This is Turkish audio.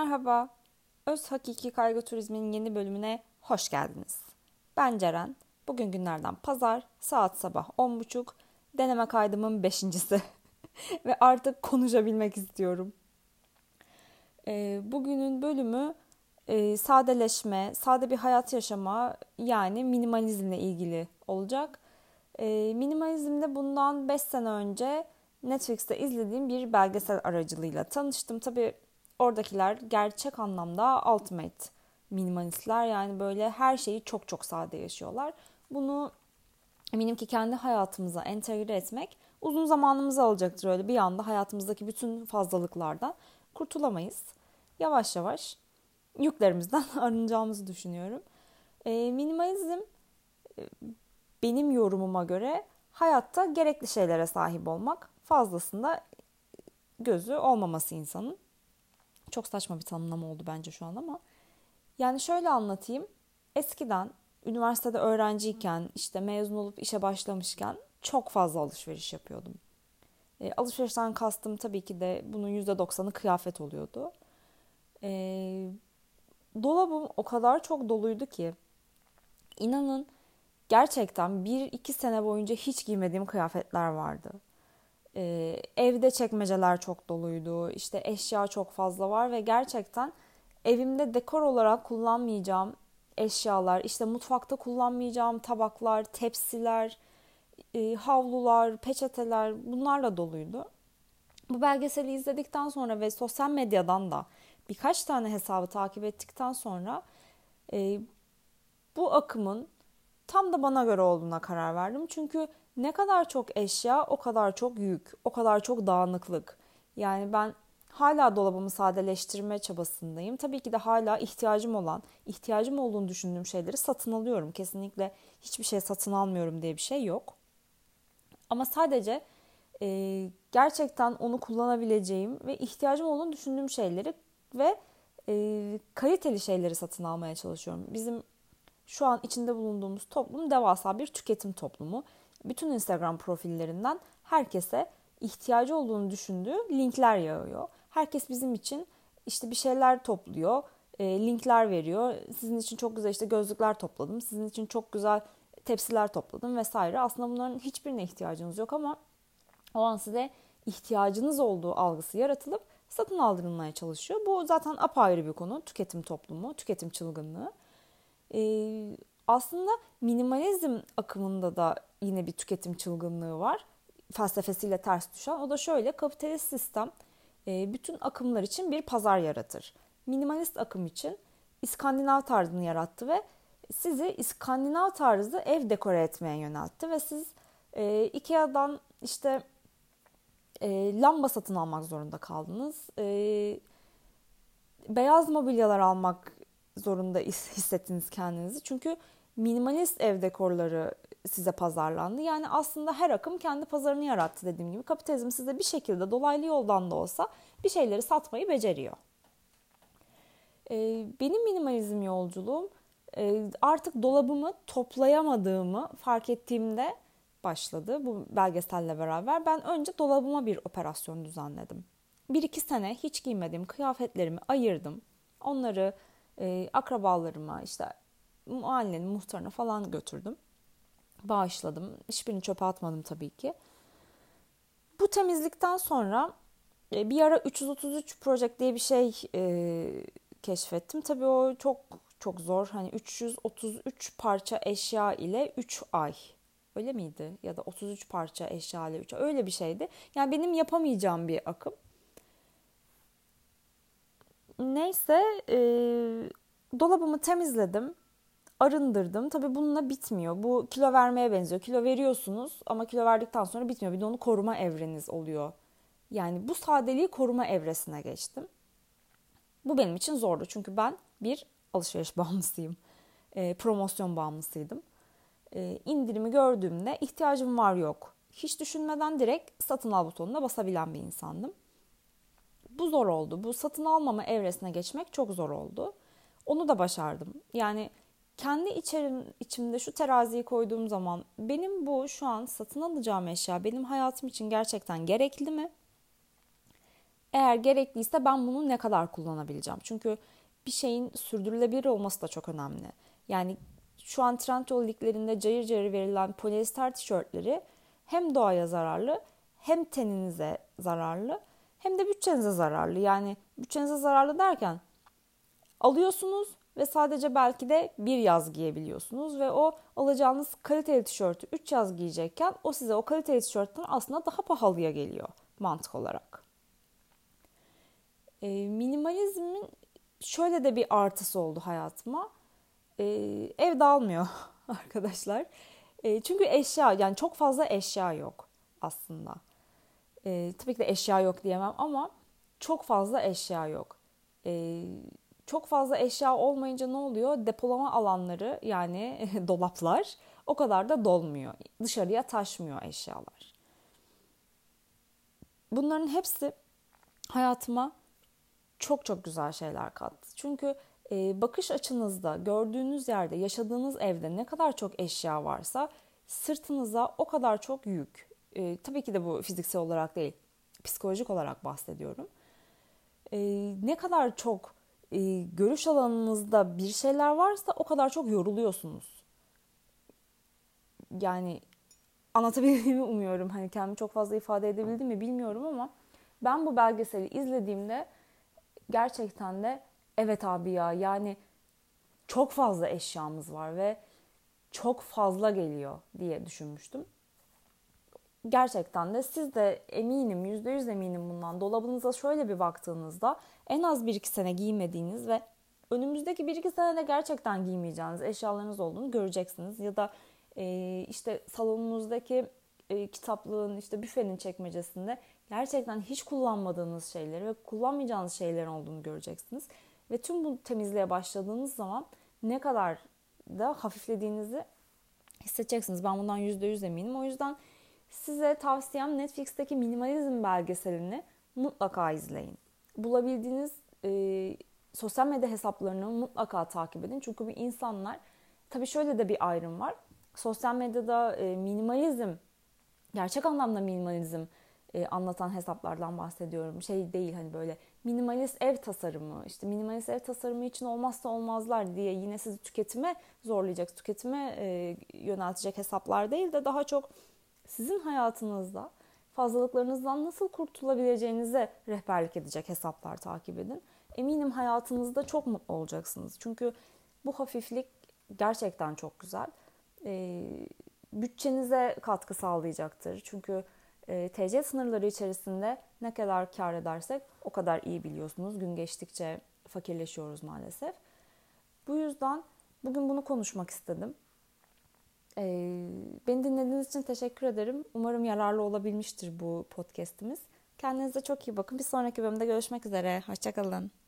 Merhaba, Öz Hakiki Kaygı Turizmi'nin yeni bölümüne hoş geldiniz. Ben Ceren, bugün günlerden pazar, saat sabah 10.30, deneme kaydımın beşincisi ve artık konuşabilmek istiyorum. E, bugünün bölümü e, sadeleşme, sade bir hayat yaşama yani minimalizmle ilgili olacak. E, minimalizmde bundan 5 sene önce Netflix'te izlediğim bir belgesel aracılığıyla tanıştım. Tabii oradakiler gerçek anlamda ultimate minimalistler. Yani böyle her şeyi çok çok sade yaşıyorlar. Bunu eminim ki kendi hayatımıza entegre etmek uzun zamanımızı alacaktır öyle bir anda hayatımızdaki bütün fazlalıklardan kurtulamayız. Yavaş yavaş yüklerimizden arınacağımızı düşünüyorum. E, minimalizm benim yorumuma göre hayatta gerekli şeylere sahip olmak, fazlasında gözü olmaması insanın. Çok saçma bir tanımlama oldu bence şu an ama. Yani şöyle anlatayım. Eskiden üniversitede öğrenciyken işte mezun olup işe başlamışken çok fazla alışveriş yapıyordum. E, alışverişten kastım tabii ki de bunun %90'ı kıyafet oluyordu. E, dolabım o kadar çok doluydu ki inanın gerçekten bir iki sene boyunca hiç giymediğim kıyafetler vardı. Ee, evde çekmeceler çok doluydu. İşte eşya çok fazla var ve gerçekten evimde dekor olarak kullanmayacağım eşyalar, işte mutfakta kullanmayacağım tabaklar, tepsiler, e, havlular, peçeteler bunlarla doluydu. Bu belgeseli izledikten sonra ve sosyal medyadan da birkaç tane hesabı takip ettikten sonra e, bu akımın tam da bana göre olduğuna karar verdim. Çünkü ne kadar çok eşya o kadar çok yük, o kadar çok dağınıklık. Yani ben hala dolabımı sadeleştirme çabasındayım. Tabii ki de hala ihtiyacım olan, ihtiyacım olduğunu düşündüğüm şeyleri satın alıyorum. Kesinlikle hiçbir şey satın almıyorum diye bir şey yok. Ama sadece e, gerçekten onu kullanabileceğim ve ihtiyacım olduğunu düşündüğüm şeyleri ve e, kaliteli şeyleri satın almaya çalışıyorum. Bizim şu an içinde bulunduğumuz toplum devasa bir tüketim toplumu. Bütün Instagram profillerinden herkese ihtiyacı olduğunu düşündüğü linkler yağıyor. Herkes bizim için işte bir şeyler topluyor, e, linkler veriyor. Sizin için çok güzel işte gözlükler topladım, sizin için çok güzel tepsiler topladım vesaire. Aslında bunların hiçbirine ihtiyacınız yok ama o an size ihtiyacınız olduğu algısı yaratılıp satın aldırılmaya çalışıyor. Bu zaten apayrı bir konu. Tüketim toplumu, tüketim çılgınlığı. Ee, aslında minimalizm akımında da yine bir tüketim çılgınlığı var. Felsefesiyle ters düşen. O da şöyle kapitalist sistem e, bütün akımlar için bir pazar yaratır. Minimalist akım için İskandinav tarzını yarattı ve sizi İskandinav tarzı ev dekore etmeye yöneltti ve siz e, Ikea'dan işte e, lamba satın almak zorunda kaldınız. E, beyaz mobilyalar almak zorunda hissettiniz kendinizi. Çünkü minimalist ev dekorları size pazarlandı. Yani aslında her akım kendi pazarını yarattı dediğim gibi. Kapitalizm size bir şekilde dolaylı yoldan da olsa bir şeyleri satmayı beceriyor. Ee, benim minimalizm yolculuğum e, artık dolabımı toplayamadığımı fark ettiğimde başladı bu belgeselle beraber. Ben önce dolabıma bir operasyon düzenledim. Bir iki sene hiç giymediğim kıyafetlerimi ayırdım. Onları e, akrabalarıma işte mahallenin muhtarına falan götürdüm. Bağışladım. Hiçbirini çöpe atmadım tabii ki. Bu temizlikten sonra e, bir ara 333 Project diye bir şey e, keşfettim. Tabii o çok çok zor. Hani 333 parça eşya ile 3 ay. Öyle miydi? Ya da 33 parça eşya ile 3 ay. Öyle bir şeydi. Yani benim yapamayacağım bir akım. Neyse e, dolabımı temizledim. Arındırdım. Tabii bununla bitmiyor. Bu kilo vermeye benziyor. Kilo veriyorsunuz ama kilo verdikten sonra bitmiyor. Bir de onu koruma evreniz oluyor. Yani bu sadeliği koruma evresine geçtim. Bu benim için zordu. Çünkü ben bir alışveriş bağımlısıyım. E, promosyon bağımlısıydım. E, indirimi gördüğümde ihtiyacım var yok. Hiç düşünmeden direkt satın al butonuna basabilen bir insandım. Bu zor oldu. Bu satın almama evresine geçmek çok zor oldu. Onu da başardım. Yani kendi içerim, içimde şu teraziyi koyduğum zaman benim bu şu an satın alacağım eşya benim hayatım için gerçekten gerekli mi? Eğer gerekliyse ben bunu ne kadar kullanabileceğim? Çünkü bir şeyin sürdürülebilir olması da çok önemli. Yani şu an Trendyol liglerinde cayır cayır verilen polyester tişörtleri hem doğaya zararlı hem teninize zararlı hem de bütçenize zararlı. Yani bütçenize zararlı derken alıyorsunuz ve sadece belki de bir yaz giyebiliyorsunuz ve o alacağınız kaliteli tişörtü 3 yaz giyecekken o size o kaliteli tişörtten aslında daha pahalıya geliyor mantık olarak. E, minimalizmin şöyle de bir artısı oldu hayatıma. E, ev dağılmıyor arkadaşlar. E, çünkü eşya yani çok fazla eşya yok aslında. E, tabii ki de eşya yok diyemem ama çok fazla eşya yok. E, çok fazla eşya olmayınca ne oluyor? Depolama alanları yani dolaplar o kadar da dolmuyor. Dışarıya taşmıyor eşyalar. Bunların hepsi hayatıma çok çok güzel şeyler kattı. Çünkü e, bakış açınızda, gördüğünüz yerde, yaşadığınız evde ne kadar çok eşya varsa sırtınıza o kadar çok yük. E, tabii ki de bu fiziksel olarak değil, psikolojik olarak bahsediyorum. E, ne kadar çok e, görüş alanınızda bir şeyler varsa o kadar çok yoruluyorsunuz. Yani anlatabildiğimi umuyorum. Hani kendimi çok fazla ifade edebildim mi bilmiyorum ama ben bu belgeseli izlediğimde gerçekten de evet abi ya yani çok fazla eşyamız var ve çok fazla geliyor diye düşünmüştüm. Gerçekten de siz de eminim, yüzde yüz eminim bundan. Dolabınıza şöyle bir baktığınızda en az bir iki sene giymediğiniz ve önümüzdeki bir iki senede gerçekten giymeyeceğiniz eşyalarınız olduğunu göreceksiniz. Ya da e, işte salonunuzdaki e, kitaplığın, işte büfenin çekmecesinde gerçekten hiç kullanmadığınız şeyleri ve kullanmayacağınız şeylerin olduğunu göreceksiniz. Ve tüm bu temizliğe başladığınız zaman ne kadar da hafiflediğinizi hissedeceksiniz. Ben bundan %100 eminim. O yüzden size tavsiyem Netflix'teki minimalizm belgeselini mutlaka izleyin. Bulabildiğiniz e, sosyal medya hesaplarını mutlaka takip edin. Çünkü bu insanlar, tabii şöyle de bir ayrım var. Sosyal medyada e, minimalizm, gerçek anlamda minimalizm e, anlatan hesaplardan bahsediyorum. Şey değil hani böyle minimalist ev tasarımı, işte minimalist ev tasarımı için olmazsa olmazlar diye yine sizi tüketime zorlayacak, tüketime e, yöneltecek hesaplar değil de daha çok sizin hayatınızda fazlalıklarınızdan nasıl kurtulabileceğinize rehberlik edecek hesaplar takip edin. Eminim hayatınızda çok mutlu olacaksınız. Çünkü bu hafiflik gerçekten çok güzel. E, bütçenize katkı sağlayacaktır. Çünkü e, TC sınırları içerisinde ne kadar kar edersek o kadar iyi biliyorsunuz. Gün geçtikçe fakirleşiyoruz maalesef. Bu yüzden bugün bunu konuşmak istedim. E, beni dinlediğiniz için teşekkür ederim. Umarım yararlı olabilmiştir bu podcast'imiz. Kendinize çok iyi bakın. Bir sonraki bölümde görüşmek üzere. Hoşçakalın.